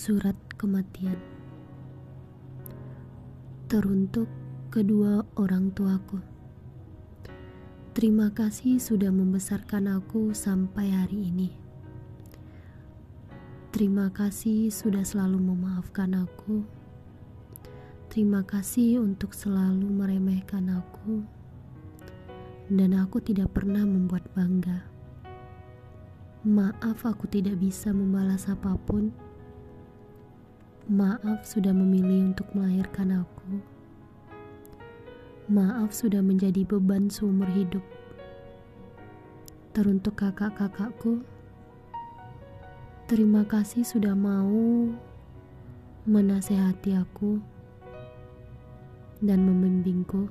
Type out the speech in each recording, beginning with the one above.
Surat Kematian. Teruntuk kedua orang tuaku. Terima kasih sudah membesarkan aku sampai hari ini. Terima kasih sudah selalu memaafkan aku. Terima kasih untuk selalu meremehkan aku. Dan aku tidak pernah membuat bangga. Maaf aku tidak bisa membalas apa pun Maaf sudah memilih untuk melahirkan aku. Maaf sudah menjadi beban seumur hidup. Teruntuk kakak-kakakku, terima kasih sudah mau menasehati aku dan membimbingku.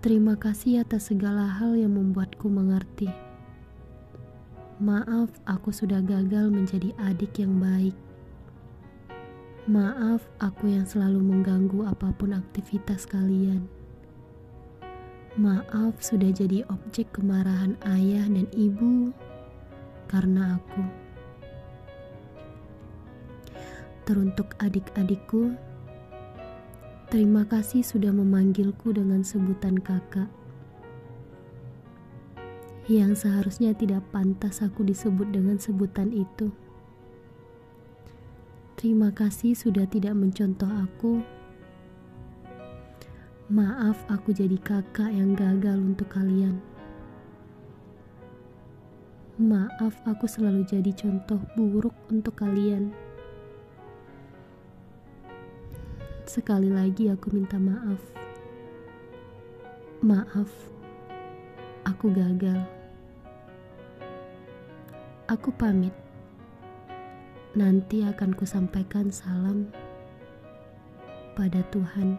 Terima kasih atas segala hal yang membuatku mengerti. Maaf, aku sudah gagal menjadi adik yang baik. Maaf, aku yang selalu mengganggu apa pun aktivitas kalian. Maaf, sudah jadi objek kemarahan ayah dan ibu karena aku. Teruntuk adik-adikku, terima kasih sudah memanggilku dengan sebutan kakak. Yang seharusnya tidak pantas aku disebut dengan sebutan itu. Terima kasih sudah tidak mencontoh aku. Maaf, aku jadi kakak yang gagal untuk kalian. Maaf, aku selalu jadi contoh buruk untuk kalian. Sekali lagi, aku minta maaf. Maaf, aku gagal. Aku pamit. Nanti akan kusampaikan salam pada Tuhan.